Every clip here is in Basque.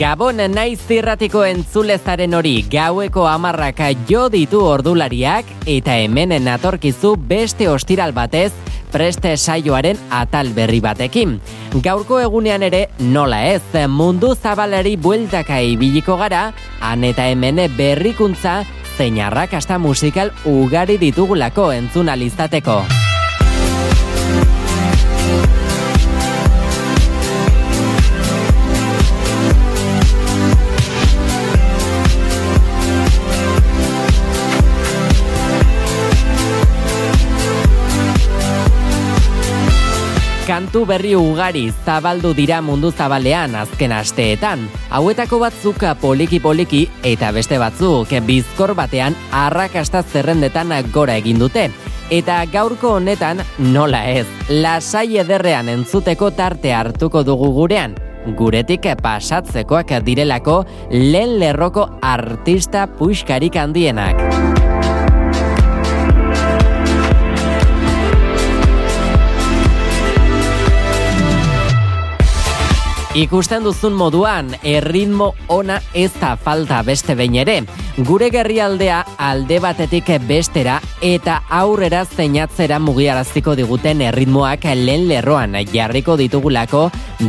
Gabon naiz zirratiko entzulezaren hori gaueko amarraka jo ditu ordulariak eta hemenen atorkizu beste ostiral batez preste saioaren atal berri batekin. Gaurko egunean ere nola ez mundu zabalari bueltaka ibiliko gara, han eta hemene berrikuntza zein arrakasta musikal ugari ditugulako entzuna lizateko. Kantu berri ugari zabaldu dira mundu zabalean azken asteetan. Hauetako batzuk poliki poliki eta beste batzuk bizkor batean arrakasta zerrendetan gora egin dute. Eta gaurko honetan nola ez, lasai ederrean entzuteko tarte hartuko dugu gurean. Guretik pasatzekoak direlako lehen lerroko artista puixkarik handienak. Ikusten duzun moduan, erritmo ona ez da falta beste behin ere. Gure gerrialdea alde batetik bestera eta aurrera zeinatzera mugiaraziko diguten erritmoak lehen lerroan jarriko ditugulako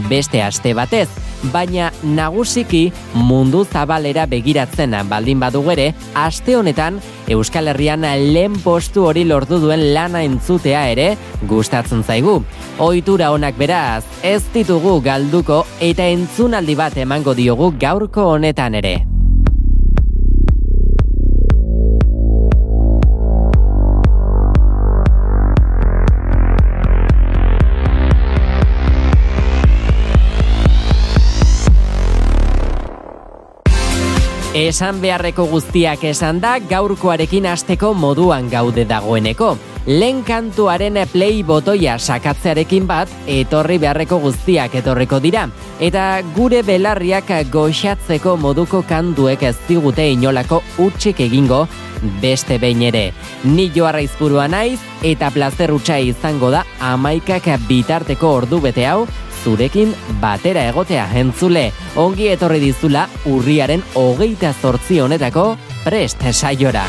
beste aste batez. Baina nagusiki mundu zabalera begiratzen baldin badugu ere, aste honetan Euskal Herrian lehen postu hori lortu duen lana entzutea ere gustatzen zaigu. Ohitura honak beraz, ez ditugu galduko eta entzunaldi bat emango diogu gaurko honetan ere. Esan beharreko guztiak esan da gaurkoarekin hasteko moduan gaude dagoeneko. Lehen kantuaren play botoia sakatzearekin bat, etorri beharreko guztiak etorriko dira. Eta gure belarriak goxatzeko moduko kanduek ez digute inolako utxik egingo beste behin ere. Ni joarra izpurua naiz eta plazer utxa izango da amaikak bitarteko ordu bete hau zurekin batera egotea entzule. Ongi etorri dizula urriaren hogeita zortzi honetako prest saiora.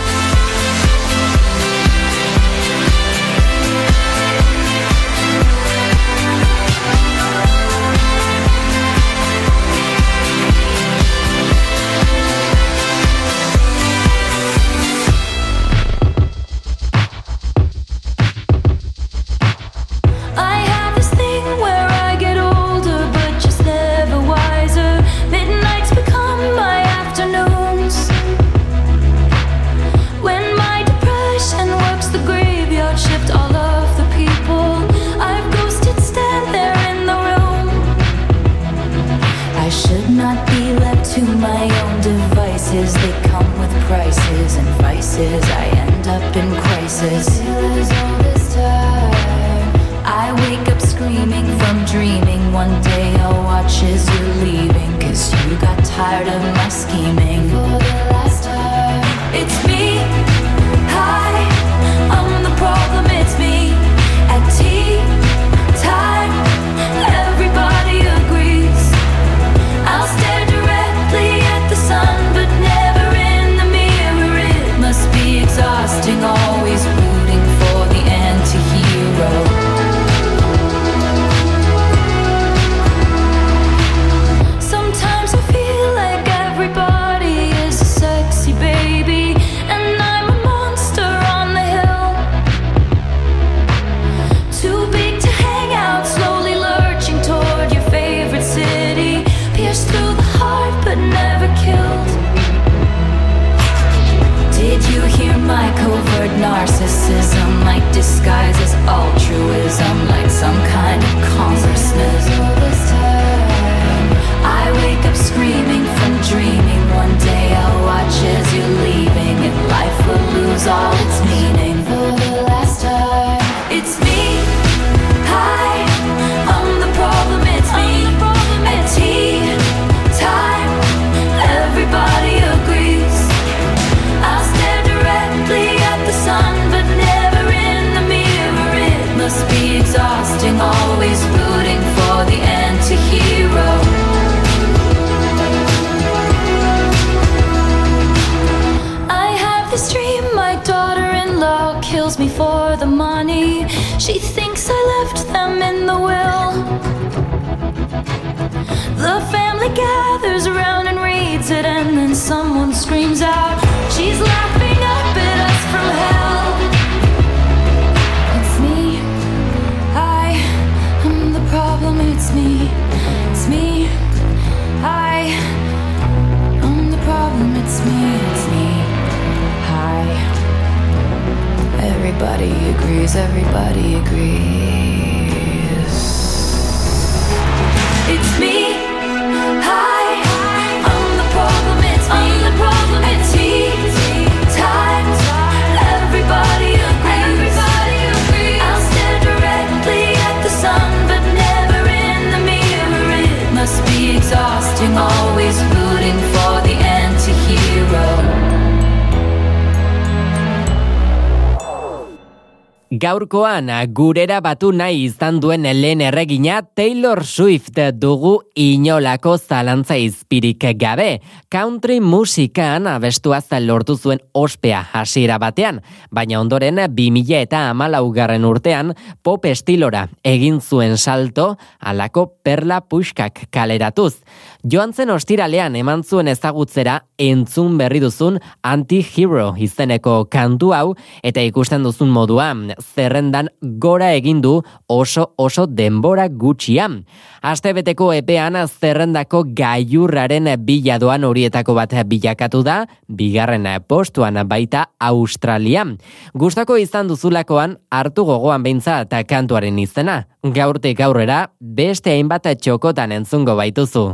Gaurkoan gurera batu nahi izan duen lehen erregina Taylor Swift dugu inolako zalantza izpirik gabe. Country musikan abestuaz lortu zuen ospea hasiera batean, baina ondoren 2000 eta amalaugarren urtean pop estilora egin zuen salto alako perla puxkak kaleratuz. Joan zen ostiralean eman zuen ezagutzera entzun berri duzun anti-hero izeneko kantu hau eta ikusten duzun moduan zerrendan gora egin du oso oso denbora gutxian. Astebeteko epean zerrendako gaiurraren biladoan horietako bat bilakatu da, bigarren postuan baita Australian. Gustako izan duzulakoan hartu gogoan beintza eta kantuaren izena. Gaurtik aurrera beste hainbat txokotan entzungo baituzu.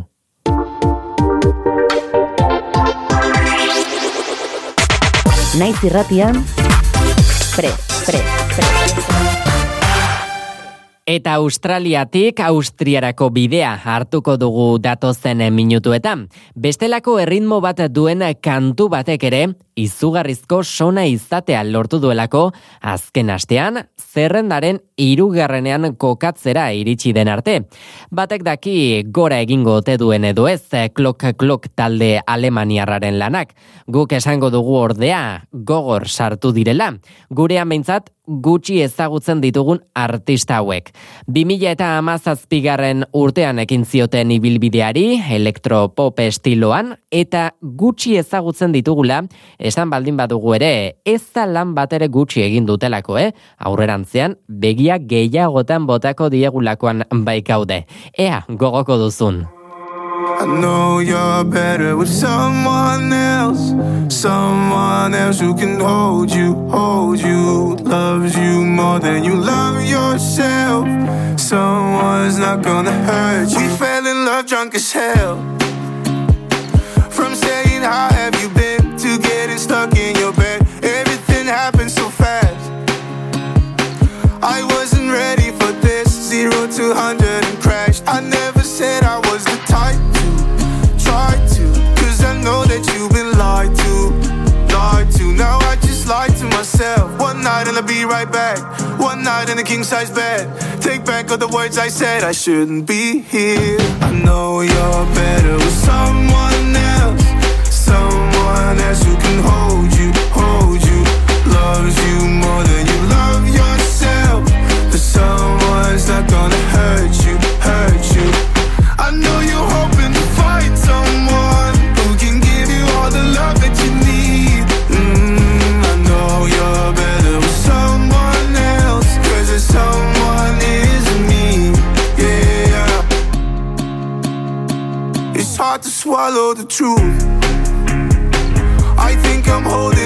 Naiz irratian, pre, pre, pre. Eta Australiatik Austriarako bidea hartuko dugu datozen minutuetan. Bestelako erritmo bat duen kantu batek ere, izugarrizko sona izatea lortu duelako, azken astean, zerrendaren irugarrenean kokatzera iritsi den arte. Batek daki gora egingo ote duen edo ez, klok klok talde alemaniarraren lanak. Guk esango dugu ordea, gogor sartu direla. Gurean behintzat, gutxi ezagutzen ditugun artista hauek. 2000 eta amazazpigarren urtean ekin zioten ibilbideari, elektropop estiloan, eta gutxi ezagutzen ditugula, esan baldin badugu ere, ez da lan batere gutxi egin dutelako, eh? Aurrerantzean, begia gehiagotan botako diegulakoan baikaude. Ea, gogoko duzun. I know you're better with someone else, someone else who can hold you, hold you, loves you more than you love yourself. Someone's not gonna hurt you. Fell in love drunk as hell. Myself. One night and I'll be right back. One night in a king size bed. Take back all the words I said, I shouldn't be here. I know you're better with someone else, someone else who can hold you, hold you, loves you more than you love yourself. But someone's not gonna hurt you, hurt you. I know swallow the truth. I think I'm holding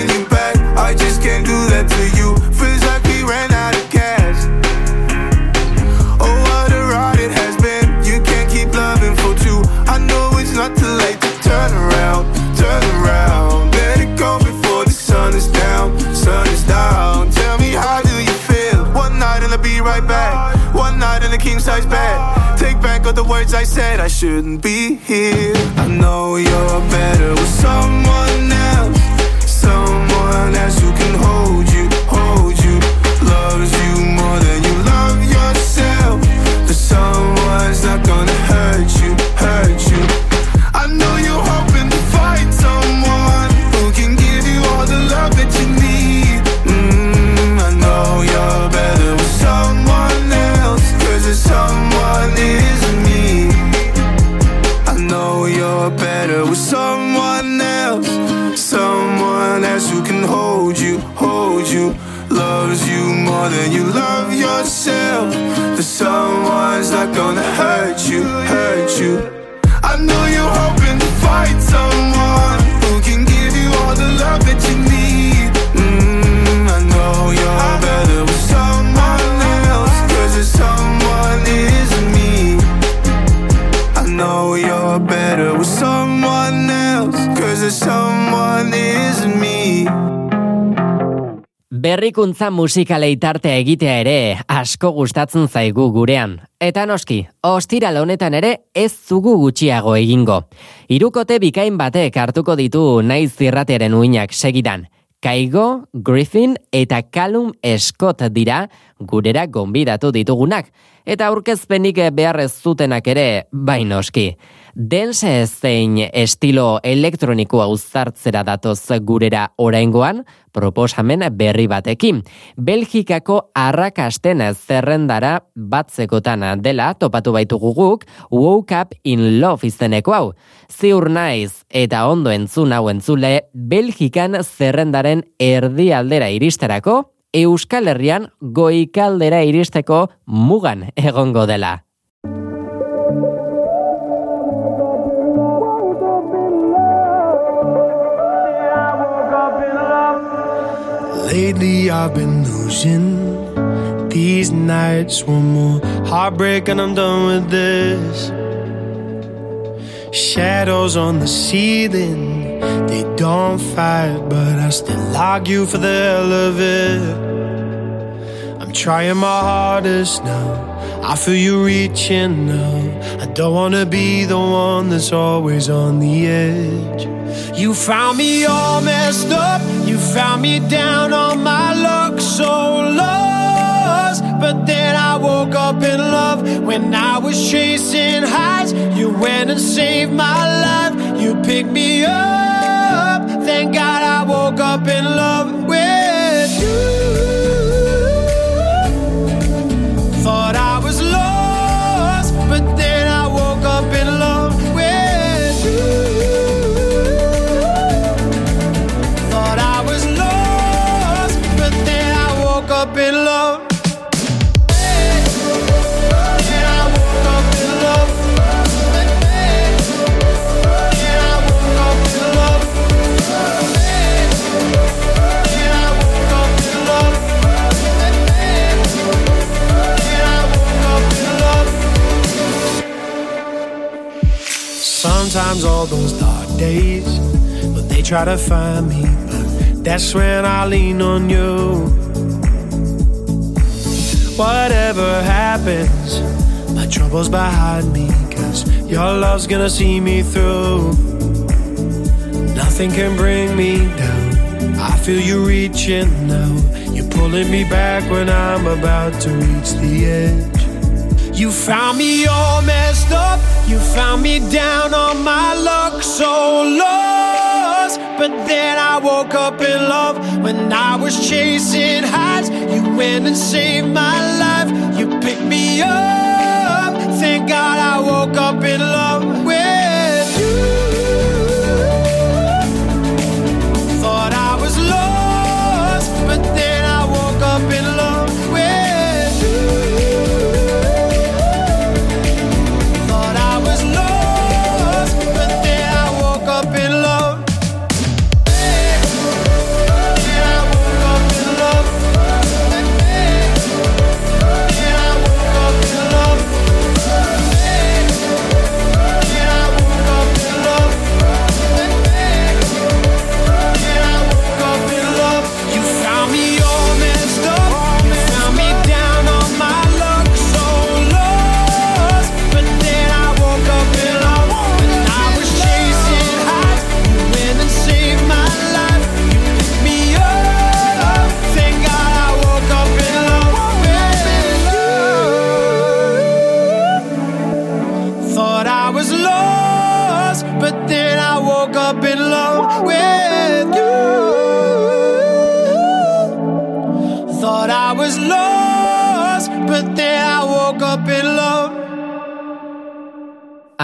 words I said. I shouldn't be here. I know you're better with someone else, someone else who can hold you, Berrikuntza musikalei tartea egitea ere asko gustatzen zaigu gurean. Eta noski, ostiral honetan ere ez zugu gutxiago egingo. Hirukote bikain batek hartuko ditu naiz zirratearen uinak segidan. Kaigo, Griffin eta Callum Scott dira gurera gonbidatu ditugunak. Eta aurkezpenik beharrez zutenak ere bainoski. Dance zein estilo elektronikoa uzartzera datoz gurera oraingoan, proposamen berri batekin. Belgikako arrakasten zerrendara batzekotan dela topatu baitugu guk Woke Up in Love izeneko hau. Ziur naiz eta ondo entzun hau entzule Belgikan zerrendaren erdialdera iristerako Euskal Herrian goikaldera iristeko mugan egongo dela. Lately I've been losing these nights. One more heartbreak and I'm done with this. Shadows on the ceiling, they don't fight, but I still argue for the hell of it. I'm trying my hardest now. I feel you reaching now. I don't wanna be the one that's always on the edge. You found me all messed up. You found me down on my luck, so lost. But then I woke up in love when I was chasing highs. You went and saved my life. You picked me up. Thank God I woke up in love with All those dark days, but they try to find me, but that's when I lean on you. Whatever happens, my troubles behind me, cause your love's gonna see me through. Nothing can bring me down. I feel you reaching now. You're pulling me back when I'm about to reach the edge. You found me all messed up. You found me down on my luck, so lost. But then I woke up in love when I was chasing highs. You went and saved my life. You picked me up. Thank God I woke up in love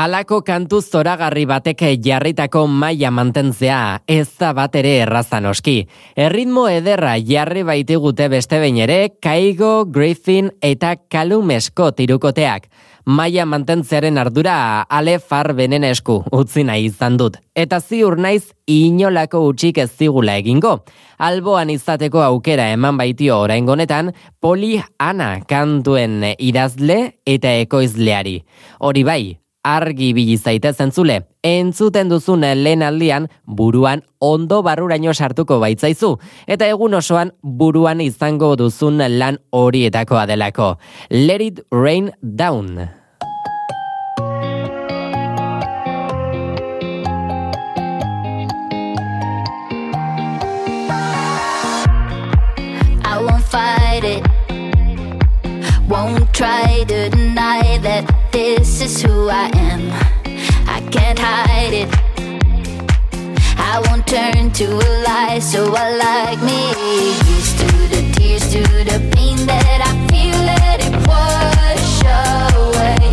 Alako kantu zoragarri batek jarritako maila mantentzea ez da bat ere errazan oski. Erritmo ederra jarri baitigute beste behin ere, Kaigo, Griffin eta Callum Scott irukoteak. Maila mantentzearen ardura ale far benen esku utzi nahi izan dut. Eta ziur naiz inolako utxik ez zigula egingo. Alboan izateko aukera eman baitio oraingonetan Poli Ana kantuen idazle eta ekoizleari. Hori bai, argi bili zaite zentzule. Entzuten duzun lehen aldian buruan ondo barruraino sartuko baitzaizu eta egun osoan buruan izango duzun lan horietakoa delako. Let it rain down. I won't fight it. Won't try to deny that this is who I am. I can't hide it. I won't turn to a lie, so I like me. Here's to the tears, to the pain that I feel, let it wash away.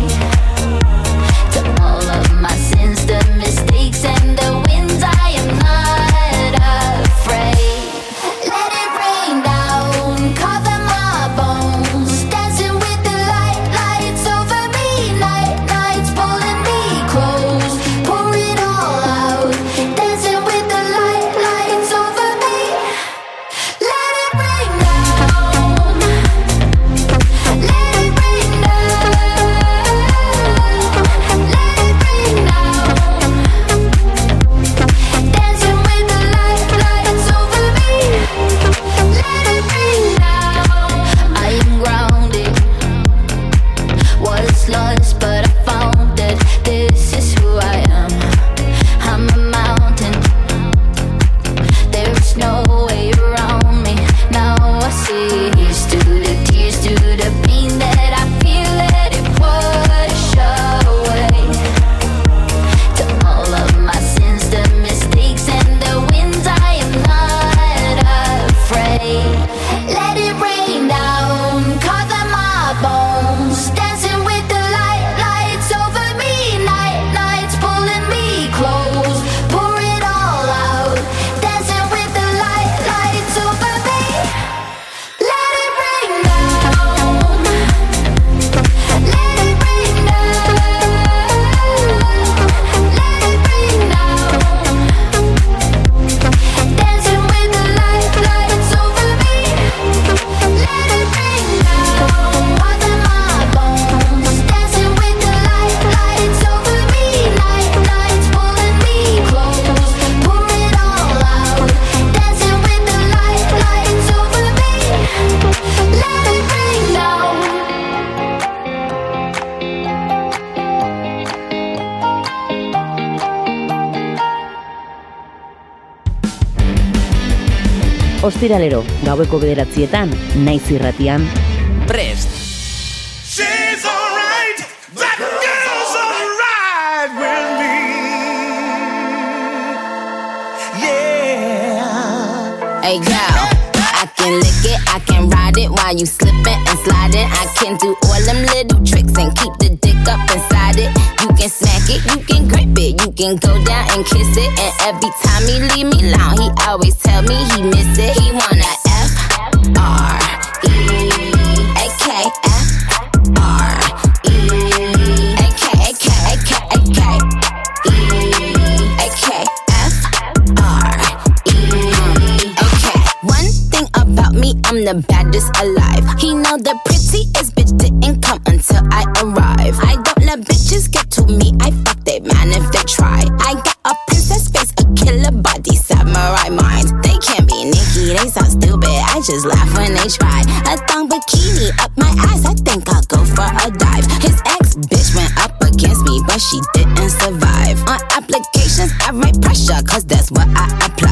Ostiralero, gaueko bederatzietan, naiz irratian, Prest! She's alright. That girl's alright with me. Yeah. Hey girl, I can lick it, I can ride it while you slipping and sliding. I can do all them little tricks and keep the dick up inside it. Can smack it, you can grip it, you can go down and kiss it. And every time he leave me alone, he always tell me he miss it. He wanna F R E A K F R E A K A K A K A K E A K F R E A K. One thing about me, I'm the baddest alive. He know the prettiest bitch didn't come until I arrive. I bitches get to me. I fuck they man if they try. I got a princess face, a killer body, samurai mind. They can't be Nikki, they sound stupid. I just laugh when they try. A thong bikini up my ass. I think I'll go for a dive. His ex bitch went up against me, but she didn't survive. On applications, I write pressure, cause that's what I apply.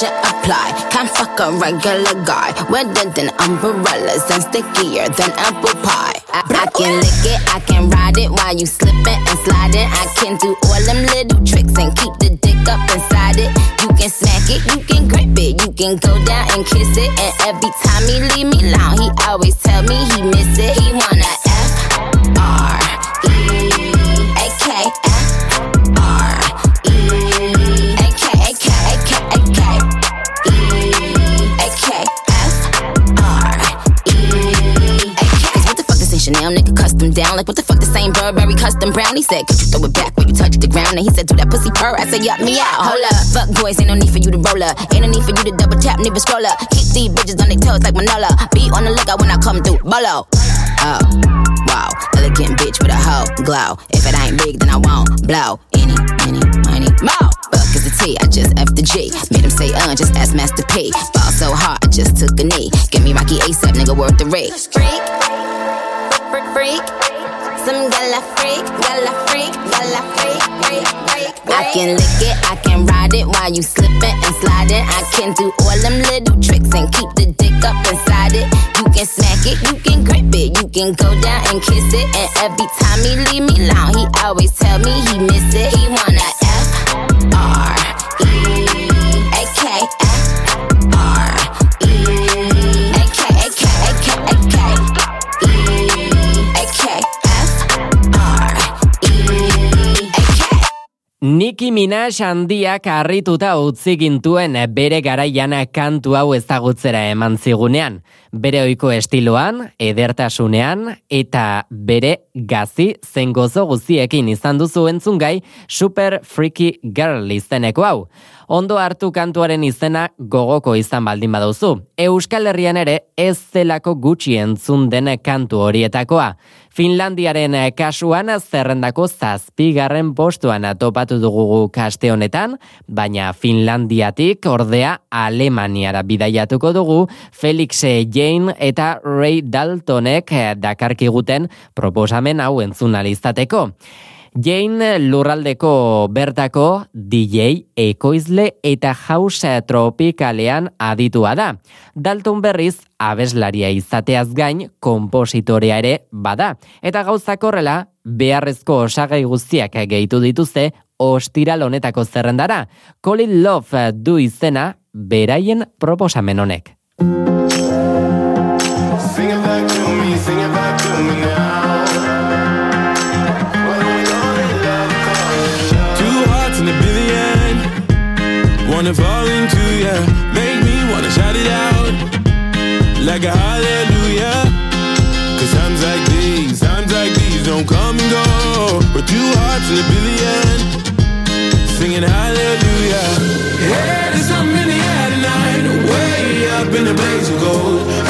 Pressure apply. Can't fuck a regular guy. Wetter than umbrellas and stickier than apple pie. I, I can lick it, I can ride it while you slipping and sliding. I can do all them little tricks and keep the dick up inside it. You can smack it, you can grip it, you can go down and kiss it. And every time he leave me alone, he always tell me he miss it. He wanna down. Like, what the fuck, the same Burberry custom brown? He said, Could you throw it back when you touch the ground? And he said, Do that pussy purr. I said, Yup, me out. Hold up. Fuck boys, ain't no need for you to roll up. Ain't no need for you to double tap, nigga scroll up. Keep these bitches on their toes like Manola. Be on the lookout when I come through. Bolo. Oh, wow. Elegant bitch with a hoe glow. If it ain't big, then I won't blow. Any, any, money, more. Fuck is the T, I just F the G. Made him say, uh, just ask Master P. Ball so hard, I just took a knee. Give me Rocky ASAP, nigga, worth the rate. Freak, freak, freak. Some gala freak, gala freak, gala freak, freak, freak. freak. I can lick it, I can ride it while you slipping and sliding. I can do all them little tricks and keep the dick up inside it. You can smack it, you can grip it, you can go down and kiss it. And every time he leave me alone, he always tell me he miss it. He wanna F R E Nicki Minaj handiak harrituta utzi gintuen bere garaian kantu hau ezagutzera eman zigunean. Bere ohiko estiloan, edertasunean eta bere gazi zen gozo guziekin izan duzu entzungai Super Freaky Girl izeneko hau. Ondo hartu kantuaren izena gogoko izan baldin baduzu. Euskal Herrian ere ez zelako gutxi entzun den kantu horietakoa. Finlandiaren kasuan zerrendako zazpigarren postuan topatu dugu guk aste honetan, baina Finlandiatik ordea Alemaniara bidaiatuko dugu Felix Jane eta Ray Daltonek dakarkiguten proposamen hau entzun alizateko. Jane lurraldeko bertako DJ, ekoizle eta house tropikalean aditua da. Dalton berriz abeslaria izateaz gain kompositorea ere bada. Eta gauzak horrela, beharrezko osagai guztiak gehitu dituzte ostiral honetako zerrendara. Colin Love du izena beraien proposamen honek. Sing it back to me, sing it back to me now. Wanna fall into ya. Make me wanna shout it out. Like a hallelujah. Cause times like these, times like these don't come and go. But two hearts in a billion. Singing hallelujah. Hey, there's something in the air tonight. Way up in the blaze of gold.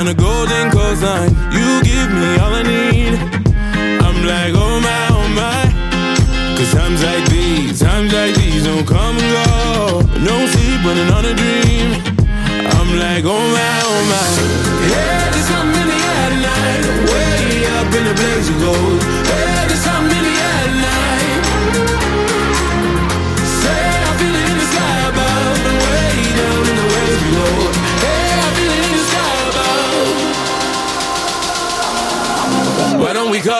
Down the golden coastline, you give me all I need. I'm like, oh my, oh my. Cause times like these, times like these don't come and go. No sleep, running on a dream. I'm like, oh my, oh my.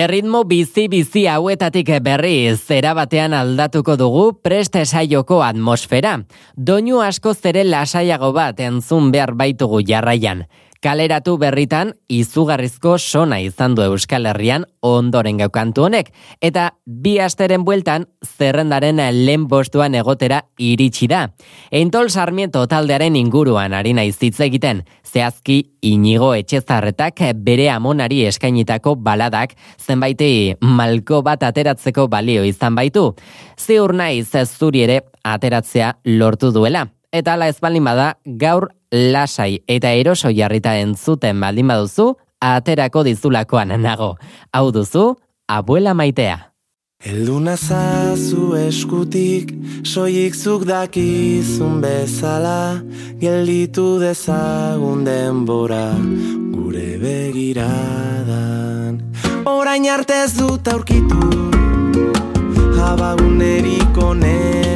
Erritmo bizi-bizi hauetatik berri zera batean aldatuko dugu preste saioko atmosfera. Doinu asko zere lasaiago bat entzun behar baitugu jarraian. Kaleratu berritan izugarrizko sona izan du Euskal Herrian ondoren gaukantu honek, eta bi asteren bueltan zerrendaren lehen bostuan egotera iritsi da. Eintol Sarmiento taldearen inguruan ari naiz egiten, zehazki inigo etxezarretak bere amonari eskainitako baladak zenbaiti malko bat ateratzeko balio izan baitu. Ziur naiz zuri ere ateratzea lortu duela. Eta ala ezbaldin bada, gaur lasai eta eroso jarrita entzuten baldin baduzu, aterako dizulakoan nago. Hau duzu, abuela maitea. Heldu nazazu eskutik, soilik zuk dakizun bezala, gelditu dezagun denbora, gure begiradan. Orain arte ez dut aurkitu, abagunerik onena,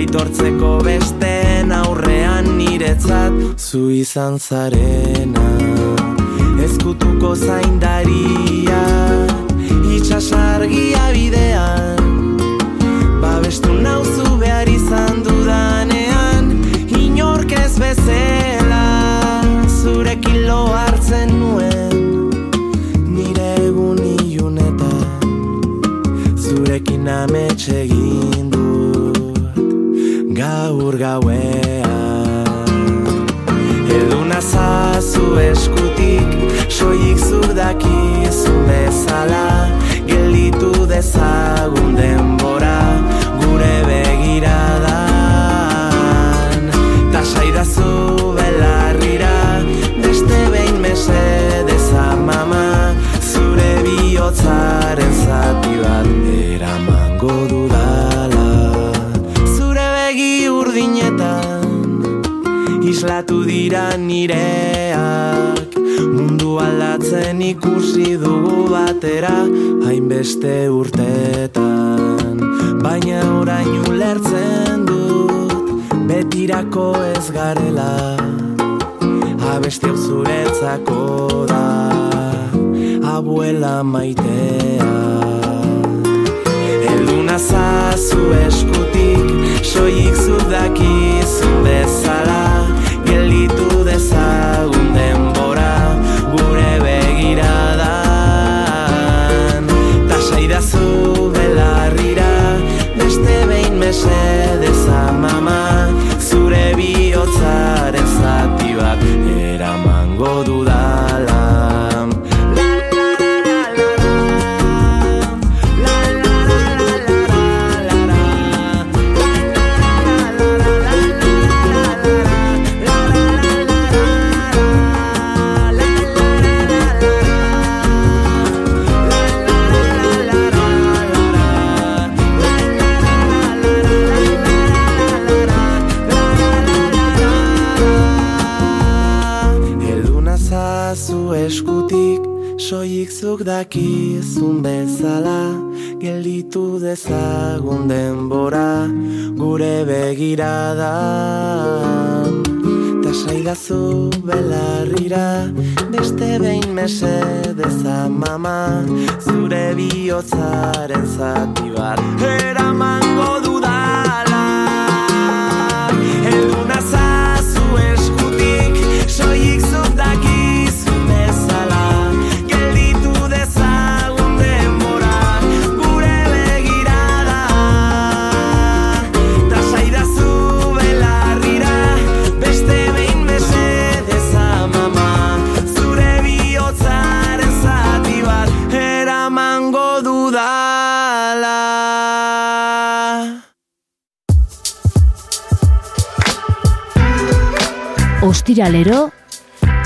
aitortzeko besten aurrean niretzat, zu izan zarena, ezkutuko zaindaria, itxasargia bidean. Babestu nauzu behar izan dudanean Inork ez bezela Zurekin lo hartzen nuen. Nire egun ilunetan Zurekin ametxe egin. dut Gaur gauean. Edu nazazu eskutik Soik zu dakizu bezala. Gelditu dezagun denbora Gure begiradan. Tasaidazu belarrira Beste behin mesedez amama. Zure bihotzaren zati bat Eramango dudala Islatu dira nireak. Mundu aldatzen ikusi dugu batera Hainbeste urtetan Baina orain ulertzen dut Betirako ez garela. Abesti hau zuretzako da Abuela maitea. Heldu nazazu eskutik Soik zu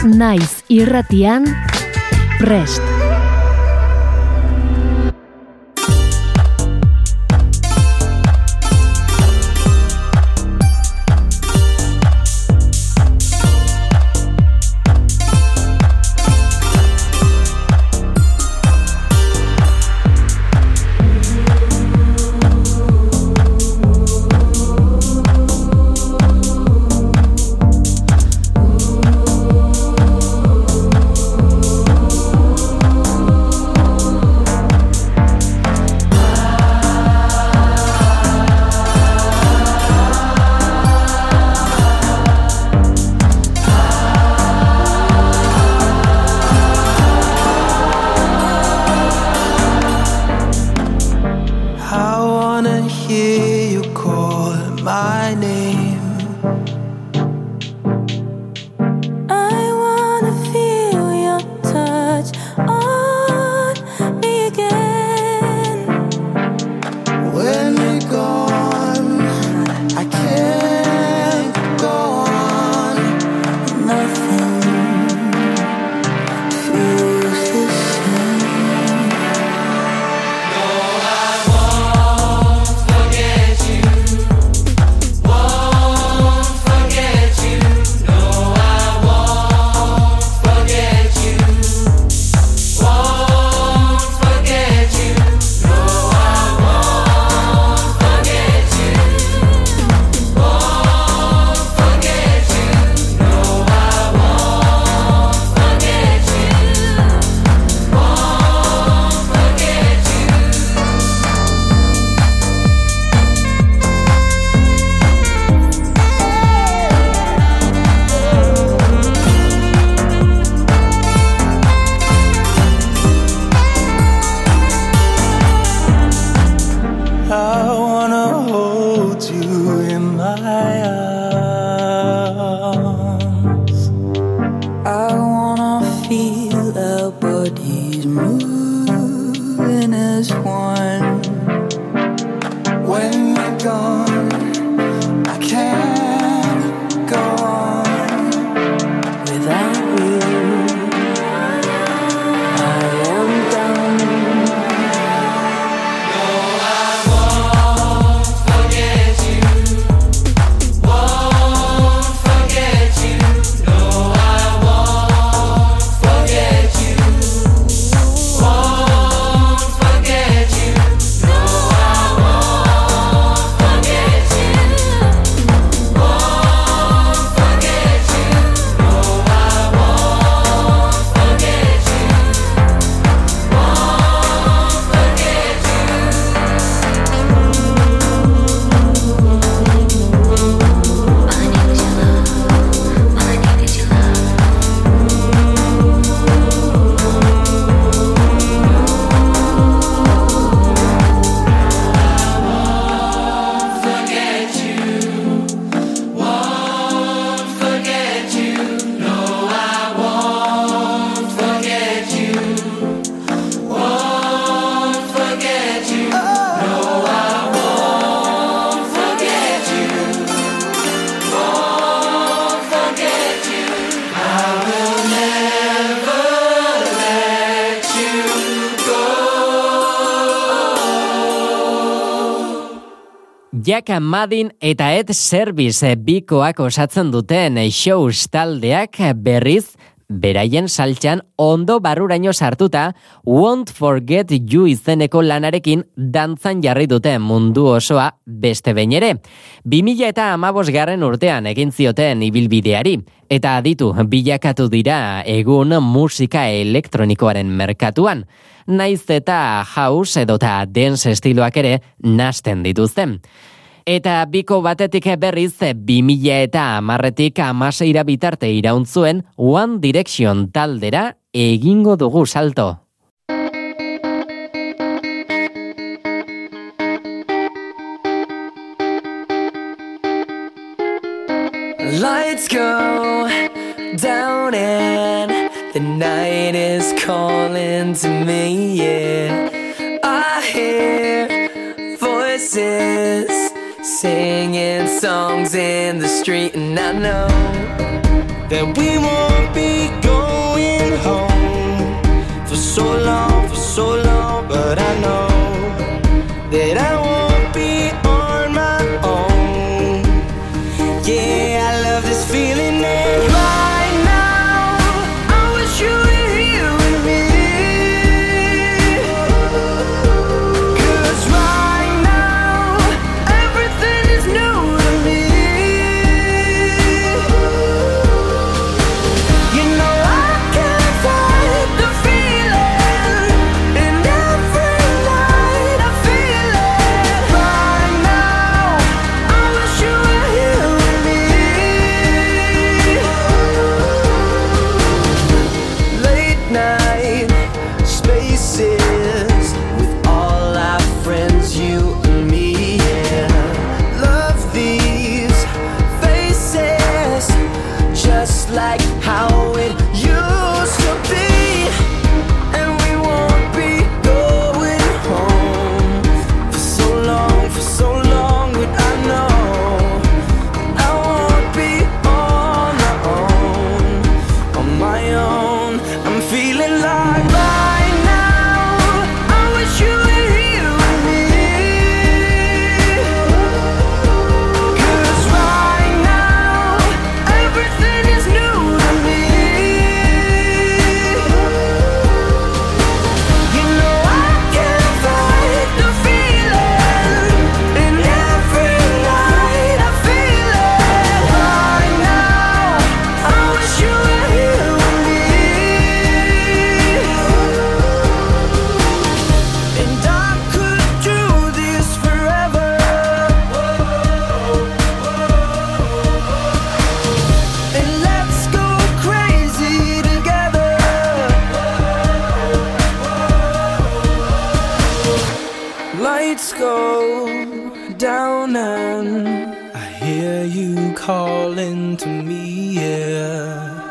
naiz irratian, prest. Jack Madin eta Ed Service bikoak osatzen duten shows taldeak berriz beraien saltxan ondo barruraino sartuta Won't Forget You izeneko lanarekin dantzan jarri dute mundu osoa beste behin ere. 2000 eta amabos garren urtean egin zioten ibilbideari eta aditu bilakatu dira egun musika elektronikoaren merkatuan. Naiz eta house edota dance estiloak ere nasten dituzten. Eta biko batetik berriz 2000 eta amarretik amaseira bitarte irauntzuen One Direction taldera egingo dugu salto. Lights go down and the night is calling to me. Yeah, I hear voices singing songs in the street, and I know that we won't be going home for so long, for so long. But I know that I won't I hear you calling to me. Yeah.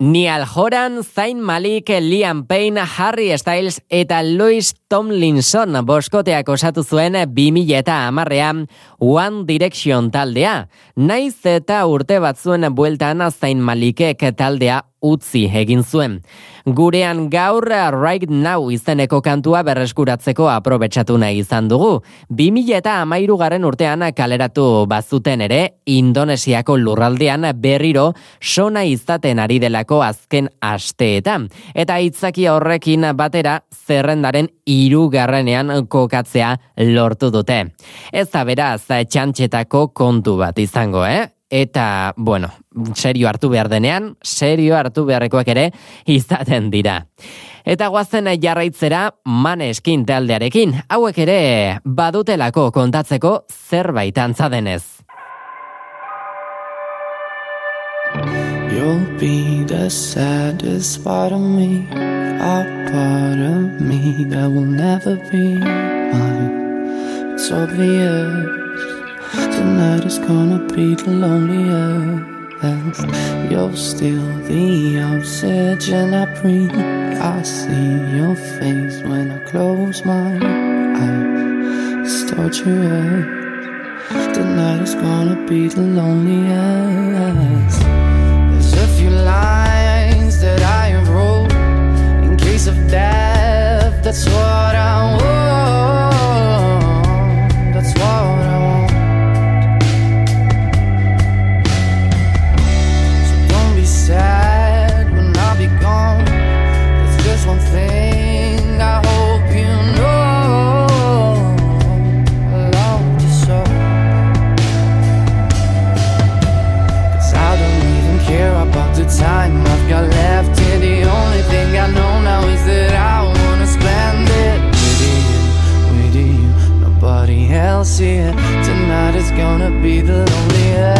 Niall Horan, Zayn Malik, Liam Payne, Harry Styles eta Louis Tomlinson boskoteak osatu zuen 2000 eta amarrean One Direction taldea. Naiz eta urte batzuen bueltan Zayn Malikek taldea utzi egin zuen. Gurean gaur Right Now izeneko kantua berreskuratzeko aprobetsatu nahi izan dugu. 2000 eta amairu garen urtean kaleratu bazuten ere, Indonesiako lurraldean berriro sona izaten ari delako azken asteetan. Eta hitzaki horrekin batera zerrendaren irugarrenean kokatzea lortu dute. Ez da beraz txantxetako kontu bat izango, eh? Eta, bueno, serio hartu behar denean, serio hartu beharrekoak ere izaten dira. Eta guazen jarraitzera maneskin taldearekin, hauek ere badutelako kontatzeko zerbait antza denez. You'll be the saddest part of me, a part of me that will never be mine. It's obvious tonight is gonna be the loneliest. You're still the oxygen I breathe. I see your face when I close my eyes. It's torturous. Tonight is gonna be the loneliest. There's a few lines that I have wrote in case of death. That's what I want. Else here. Tonight is gonna be the loneliest.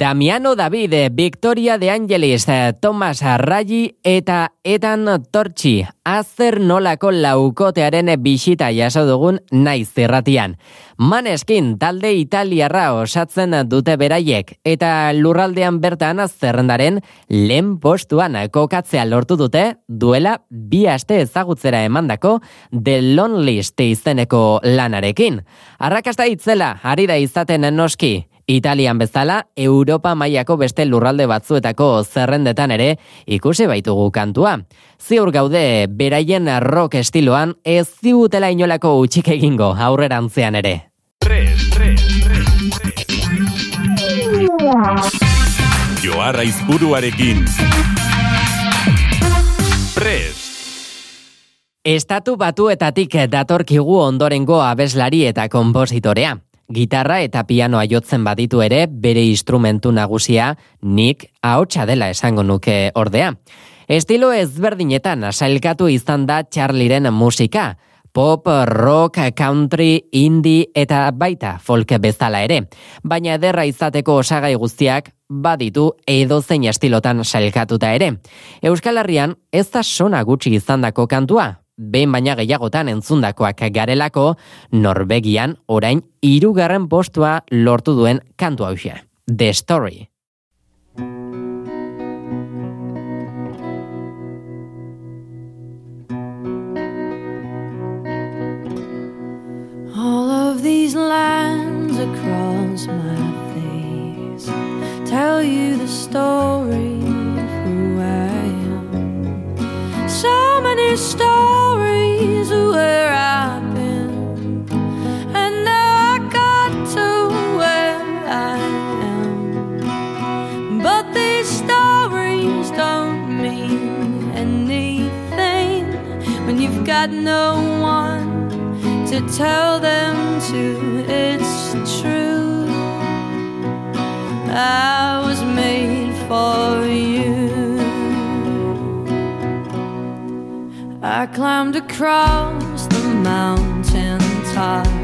Damiano David, Victoria de Angelis, Thomas Arraji eta Etan Tortxi, azer nolako laukotearen bisita jaso dugun naiz zerratian. Maneskin talde italiarra osatzen dute beraiek eta lurraldean bertan zerrendaren lehen postuan kokatzea lortu dute duela bi aste ezagutzera emandako The Lonelist izeneko lanarekin. Arrakasta itzela, ari da izaten noski, Italian bezala, Europa mailako beste lurralde batzuetako zerrendetan ere ikusi baitugu kantua. Ziur gaude, beraien rock estiloan ez zigutela inolako utxik egingo aurrerantzean ere. Joarra izburuarekin. Prest! Estatu batuetatik datorkigu ondorengo abeslari eta konpositorea. Gitarra eta pianoa jotzen baditu ere, bere instrumentu nagusia nik ahotsa dela esango nuke ordea. Estilo ezberdinetan asailkatu izan da Charlieren musika, pop, rock, country, indie eta baita folk bezala ere. Baina ederra izateko osagai guztiak baditu edo zein estilotan sailkatuta ere. Euskal Herrian ez da sona gutxi izandako kantua, behin baina gehiagotan entzundakoak garelako, Norvegian orain hirugarren postua lortu duen kantu hausia. The Story. All of these lines across my face tell you the story of who I am. So many stories got no one to tell them to. It's true. I was made for you. I climbed across the mountain tops,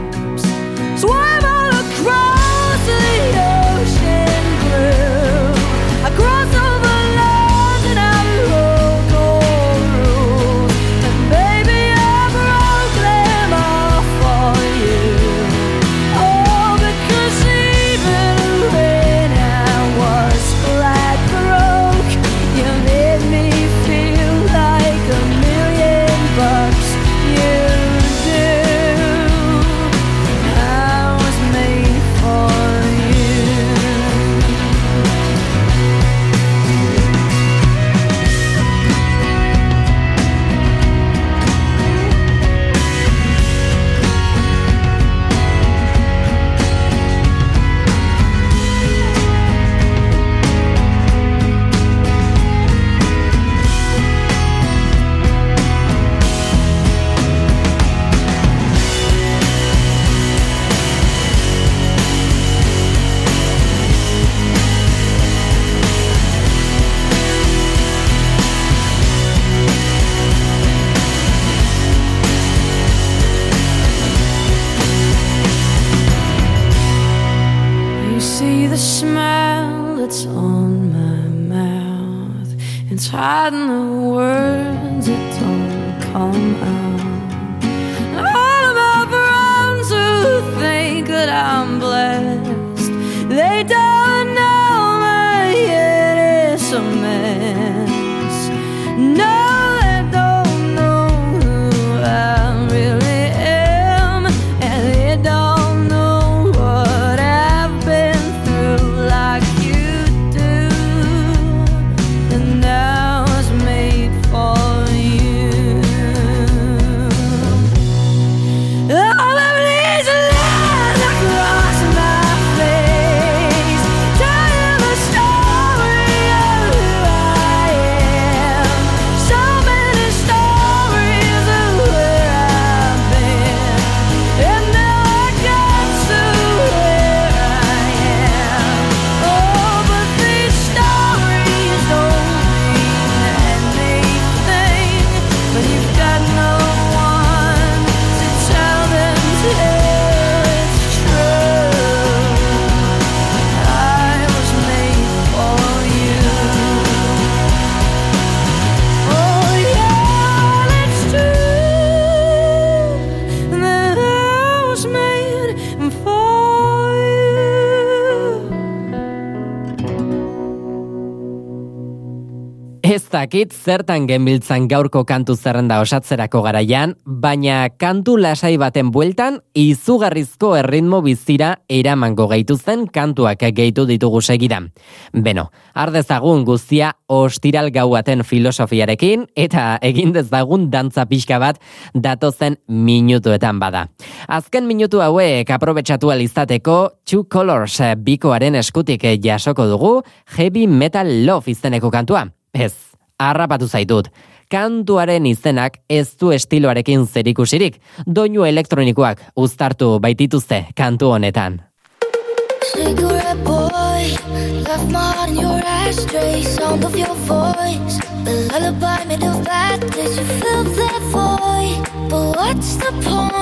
dakit zertan genbiltzan gaurko kantu zerrenda osatzerako garaian, baina kantu lasai baten bueltan izugarrizko erritmo bizira eramango gaituzten kantuak gehitu ditugu segidan. Beno, ardezagun guztia ostiral gauaten filosofiarekin eta egin dezagun dantza pixka bat datozen minutuetan bada. Azken minutu hauek aprobetsatu alizateko Two Colors bikoaren eskutik jasoko dugu Heavy Metal Love izeneko kantua. Ez, harrapatu zaitut. Kantuaren izenak ez du estiloarekin zerikusirik, doinu elektronikoak uztartu baitituzte kantu honetan.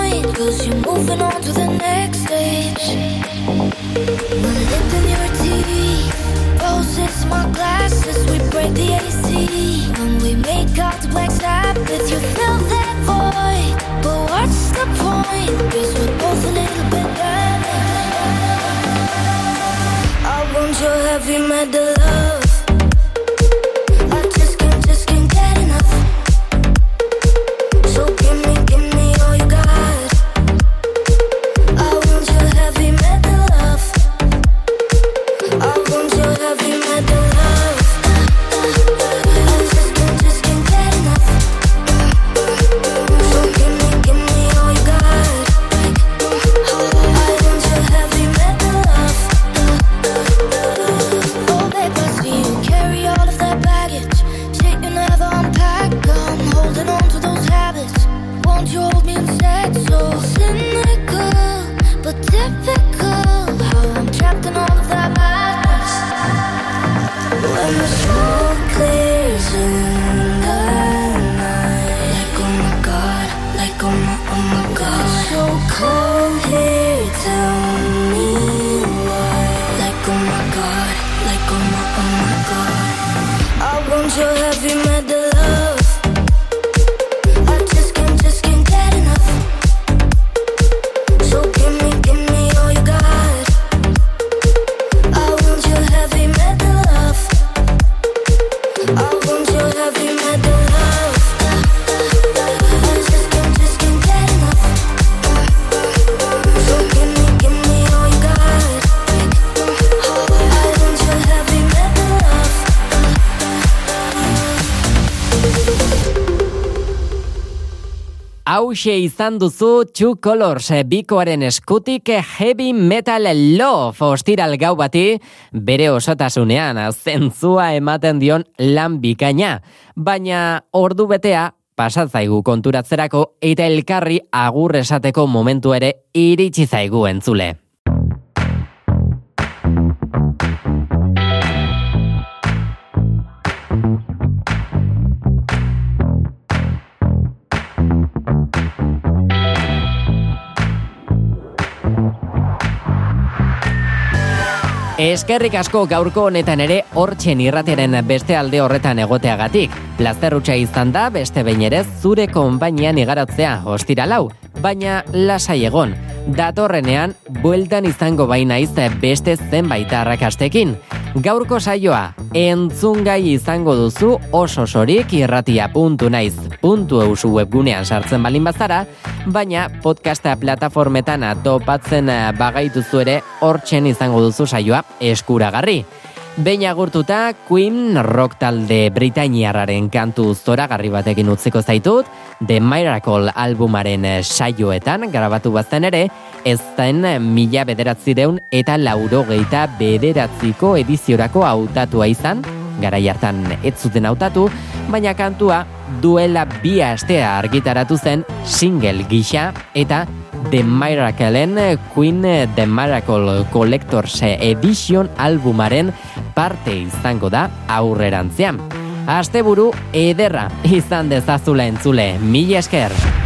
My? Cause you're moving on to the next stage. Lip in your teeth, roses, my glasses. We break the AC. When we make out to Black Sabbath, you fill that void, but what's the point? Cause we're both a little bit damaged. I want your heavy metal love. Hauxe izan duzu Two Colors eh, bikoaren eskutik eh, Heavy Metal Love ostiral gau bati bere osotasunean zentzua ematen dion lan bikaina. Baina ordu betea pasat zaigu konturatzerako eta elkarri agur esateko momentu ere iritsi zaigu entzule. Eskerrik asko gaurko honetan ere hortzen irrateren beste alde horretan egoteagatik. Plazerrutxa izan da beste behin ere zure konpainian igaratzea ostiralau, baina lasai egon. Datorrenean, bueltan izango baina izte beste zenbait arrakastekin. Gaurko saioa, entzungai izango duzu oso sorik irratia.naiz.eusu webgunean sartzen balin bazara, baina podcasta plataformetan topatzen eh, bagaituzu ere hortzen izango duzu saioa eskuragarri. Behin agurtuta, Queen rock talde Britainiarraren kantu zoragarri batekin utziko zaitut, The Miracle albumaren eh, saioetan grabatu bazen ere, ez zen mila bederatzireun eta laurogeita bederatziko ediziorako hautatua izan, garai hartan ez zuten hautatu, baina kantua duela bi astea argitaratu zen single gisa eta The Miracleen Queen The Miracle Collectors Edition albumaren parte izango da aurrerantzean. Asteburu ederra izan dezazula entzule, mila esker!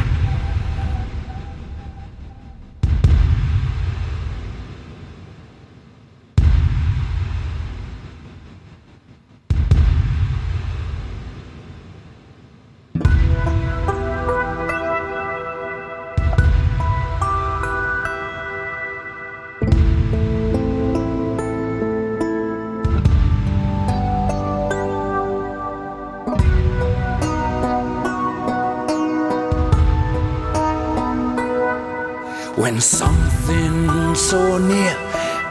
something so near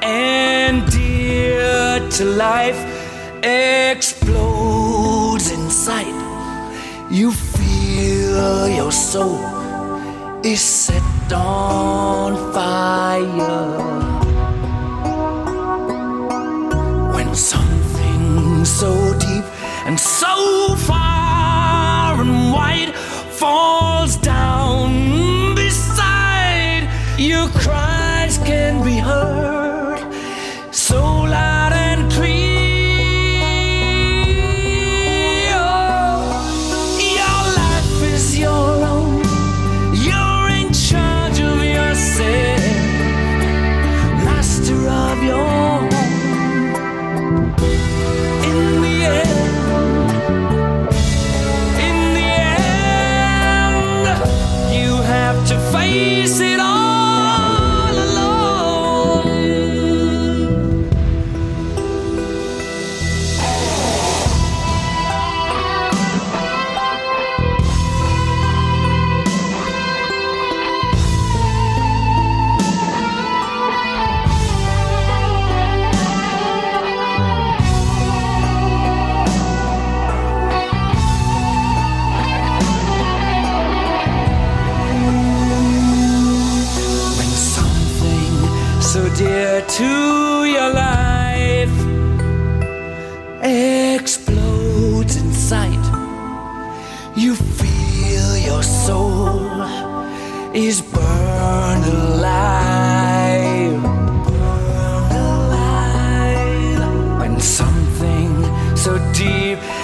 and dear to life explodes inside. You feel your soul is set on fire when something so deep and so far and wide you cry. so deep.